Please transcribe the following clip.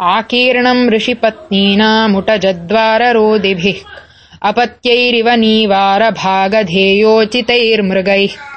आकीर्णम् ऋषिपत्नीनामुटजद्वाररोदिभिः। अपत्यैरिव नीवारभागधेयोचितैर्मृगैः।